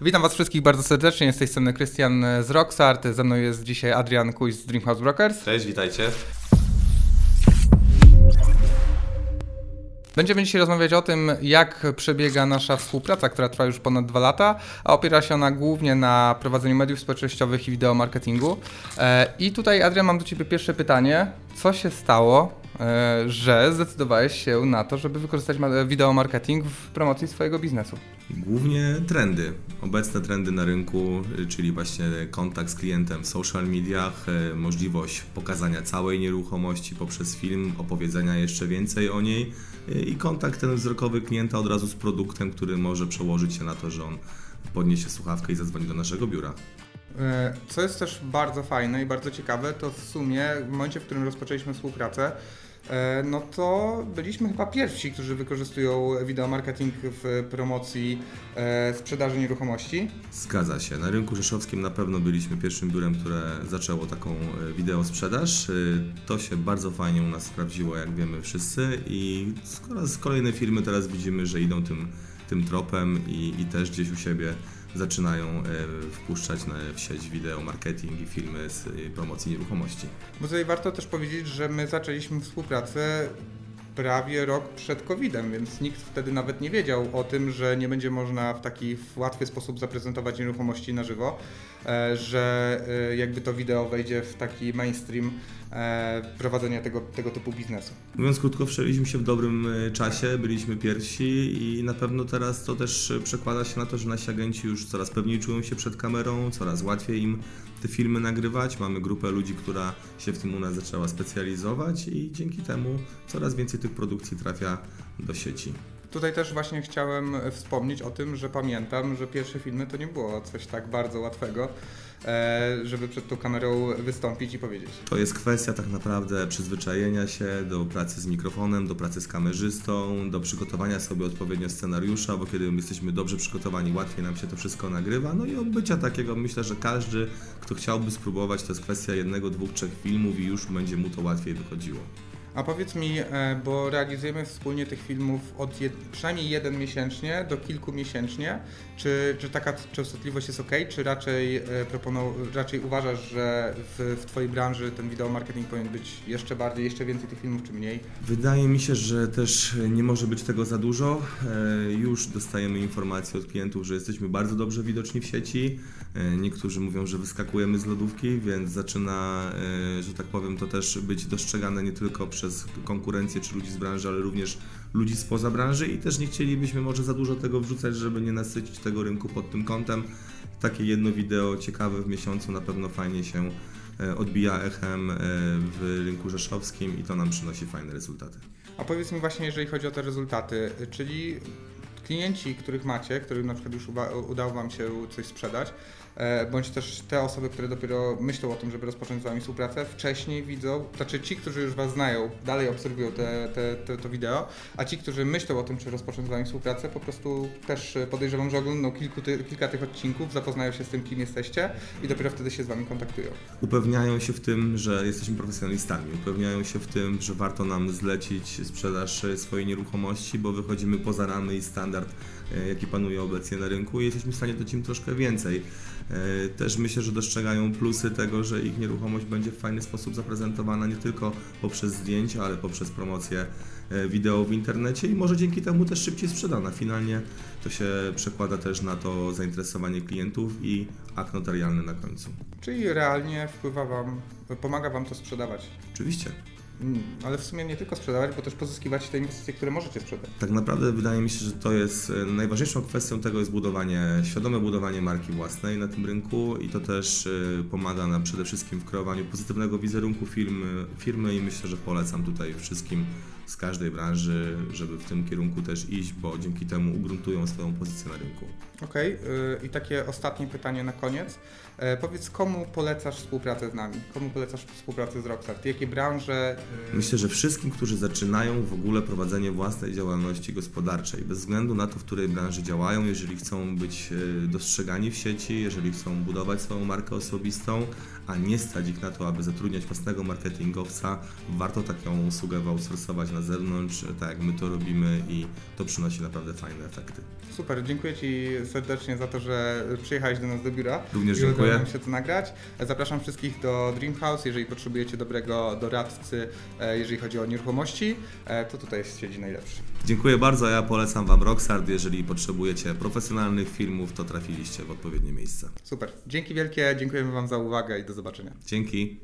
Witam Was wszystkich bardzo serdecznie. Z tej strony Krystian z Roxart. Ze mną jest dzisiaj Adrian Kuś z Dreamhouse Brokers. Cześć, witajcie. Będziemy dzisiaj rozmawiać o tym, jak przebiega nasza współpraca, która trwa już ponad dwa lata, a opiera się ona głównie na prowadzeniu mediów społecznościowych i wideomarketingu. E, I tutaj, Adrian, mam do Ciebie pierwsze pytanie. Co się stało, że zdecydowałeś się na to, żeby wykorzystać wideomarketing w promocji swojego biznesu? Głównie trendy. Obecne trendy na rynku, czyli właśnie kontakt z klientem w social mediach, e, możliwość pokazania całej nieruchomości poprzez film, opowiedzenia jeszcze więcej o niej i kontakt ten wzrokowy klienta od razu z produktem, który może przełożyć się na to, że on podniesie słuchawkę i zadzwoni do naszego biura. E, co jest też bardzo fajne i bardzo ciekawe, to w sumie w momencie, w którym rozpoczęliśmy współpracę, e, no to byliśmy chyba pierwsi, którzy wykorzystują wideomarketing w promocji e, sprzedaży nieruchomości. Zgadza się. Na rynku rzeszowskim na pewno byliśmy pierwszym biurem, które zaczęło taką wideo sprzedaż. To się bardzo fajnie u nas sprawdziło, jak wiemy wszyscy i z kolejne firmy teraz widzimy, że idą tym, tym tropem i, i też gdzieś u siebie zaczynają e, wpuszczać w sieć wideo, marketing i filmy z e, promocji nieruchomości. Bo tutaj warto też powiedzieć, że my zaczęliśmy współpracę prawie rok przed COVID-em, więc nikt wtedy nawet nie wiedział o tym, że nie będzie można w taki łatwy sposób zaprezentować nieruchomości na żywo, że jakby to wideo wejdzie w taki mainstream E, prowadzenia tego, tego typu biznesu. Mówiąc krótko, wszedliśmy się w dobrym e, czasie, byliśmy pierwsi i na pewno teraz to też przekłada się na to, że nasi agenci już coraz pewniej czują się przed kamerą, coraz łatwiej im te filmy nagrywać. Mamy grupę ludzi, która się w tym u nas zaczęła specjalizować i dzięki temu coraz więcej tych produkcji trafia do sieci. Tutaj też właśnie chciałem wspomnieć o tym, że pamiętam, że pierwsze filmy to nie było coś tak bardzo łatwego. E, żeby przed tą kamerą wystąpić i powiedzieć. To jest kwestia tak naprawdę przyzwyczajenia się do pracy z mikrofonem, do pracy z kamerzystą, do przygotowania sobie odpowiednio scenariusza, bo kiedy jesteśmy dobrze przygotowani, łatwiej nam się to wszystko nagrywa. No i odbycia takiego myślę, że każdy, kto chciałby spróbować, to jest kwestia jednego, dwóch, trzech filmów i już będzie mu to łatwiej wychodziło. A powiedz mi, e, bo realizujemy wspólnie tych filmów od jed, przynajmniej jeden miesięcznie do kilku miesięcznie. Czy, czy taka częstotliwość jest ok, czy raczej, e, proponow, raczej uważasz, że w, w Twojej branży ten wideo marketing powinien być jeszcze bardziej, jeszcze więcej tych filmów, czy mniej? Wydaje mi się, że też nie może być tego za dużo. E, już dostajemy informacje od klientów, że jesteśmy bardzo dobrze widoczni w sieci. Niektórzy mówią, że wyskakujemy z lodówki, więc zaczyna, że tak powiem, to też być dostrzegane nie tylko przez przez konkurencję czy ludzi z branży, ale również ludzi spoza branży i też nie chcielibyśmy może za dużo tego wrzucać, żeby nie nasycić tego rynku pod tym kątem. Takie jedno wideo ciekawe w miesiącu na pewno fajnie się e, odbija echem e, w rynku rzeszowskim i to nam przynosi fajne rezultaty. A powiedz mi właśnie, jeżeli chodzi o te rezultaty, czyli klienci, których macie, którym na przykład już udało Wam się coś sprzedać, E, bądź też te osoby, które dopiero myślą o tym, żeby rozpocząć z Wami współpracę, wcześniej widzą, znaczy ci, którzy już Was znają, dalej obserwują te, te, te, to wideo, a ci, którzy myślą o tym, czy rozpocząć z Wami współpracę, po prostu też podejrzewam, że oglądną kilku ty, kilka tych odcinków, zapoznają się z tym, kim jesteście i dopiero wtedy się z Wami kontaktują. Upewniają się w tym, że jesteśmy profesjonalistami, upewniają się w tym, że warto nam zlecić sprzedaż swojej nieruchomości, bo wychodzimy poza ramy i standard, e, jaki panuje obecnie na rynku i jesteśmy w stanie dać im troszkę więcej. E, też myślę, że dostrzegają plusy tego, że ich nieruchomość będzie w fajny sposób zaprezentowana nie tylko poprzez zdjęcia, ale poprzez promocję e, wideo w internecie i może dzięki temu też szybciej sprzedana. Finalnie to się przekłada też na to zainteresowanie klientów i akt notarialny na końcu. Czyli realnie wpływa Wam, pomaga Wam to sprzedawać? Oczywiście. Mm, ale w sumie nie tylko sprzedawać, bo też pozyskiwać te inwestycje, które możecie sprzedać. Tak naprawdę wydaje mi się, że to jest e, najważniejszą kwestią tego jest budowanie, świadome budowanie marki własnej na tym rynku i to też e, pomaga nam przede wszystkim w kreowaniu pozytywnego wizerunku firmy, firmy i myślę, że polecam tutaj wszystkim z każdej branży, żeby w tym kierunku też iść, bo dzięki temu ugruntują swoją pozycję na rynku. Okej, okay. i takie ostatnie pytanie na koniec. E, powiedz, komu polecasz współpracę z nami? Komu polecasz współpracę z Rockstart? Jakie branże? Y, Myślę, że wszystkim, którzy zaczynają w ogóle prowadzenie własnej działalności gospodarczej, bez względu na to, w której branży działają, jeżeli chcą być y, dostrzegani w sieci, jeżeli chcą budować swoją markę osobistą, a nie stać ich na to, aby zatrudniać własnego marketingowca, warto taką usługę outsourcować na zewnątrz, tak jak my to robimy i to przynosi naprawdę fajne efekty. Super, dziękuję Ci serdecznie za to, że przyjechałeś do nas do biura. Również I udało dziękuję. nam się to nagrać. Zapraszam wszystkich do Dreamhouse, jeżeli potrzebujecie dobrego doradcy, e, jeżeli chodzi o nieruchomości, e, to tutaj siedzi najlepszy. Dziękuję bardzo, ja polecam Wam Rocksard. Jeżeli potrzebujecie profesjonalnych filmów, to trafiliście w odpowiednie miejsce. Super, dzięki wielkie, dziękujemy Wam za uwagę i do zobaczenia. Dzięki.